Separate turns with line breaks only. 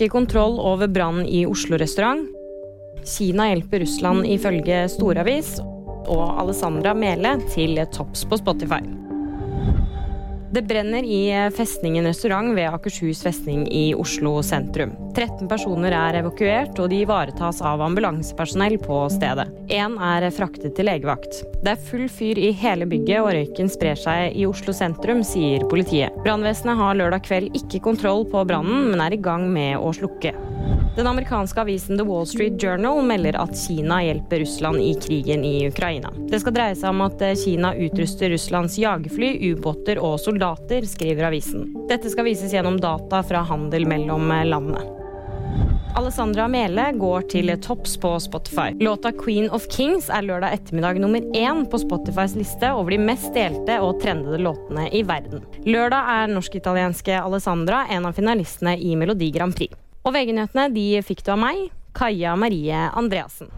ikke kontroll over brannen i Oslo restaurant. Kina hjelper Russland ifølge Storavis. Og Alessandra Mele til topps på Spotify. Det brenner i Festningen restaurant ved Akershus festning i Oslo sentrum. 13 personer er evakuert, og de ivaretas av ambulansepersonell på stedet. Én er fraktet til legevakt. Det er full fyr i hele bygget, og røyken sprer seg i Oslo sentrum, sier politiet. Brannvesenet har lørdag kveld ikke kontroll på brannen, men er i gang med å slukke. Den amerikanske avisen The Wall Street Journal melder at Kina hjelper Russland i krigen i Ukraina. Det skal dreie seg om at Kina utruster Russlands jagerfly, ubåter og soldater, skriver avisen. Dette skal vises gjennom data fra handel mellom landene. Alessandra Mele går til topps på Spotify. Låta 'Queen of Kings' er lørdag ettermiddag nummer én på Spotifys liste over de mest delte og trendede låtene i verden. Lørdag er norsk-italienske Alessandra en av finalistene i Melodi Grand Prix. Og VG-nyhetene de fikk du av meg, Kaja Marie Andreassen.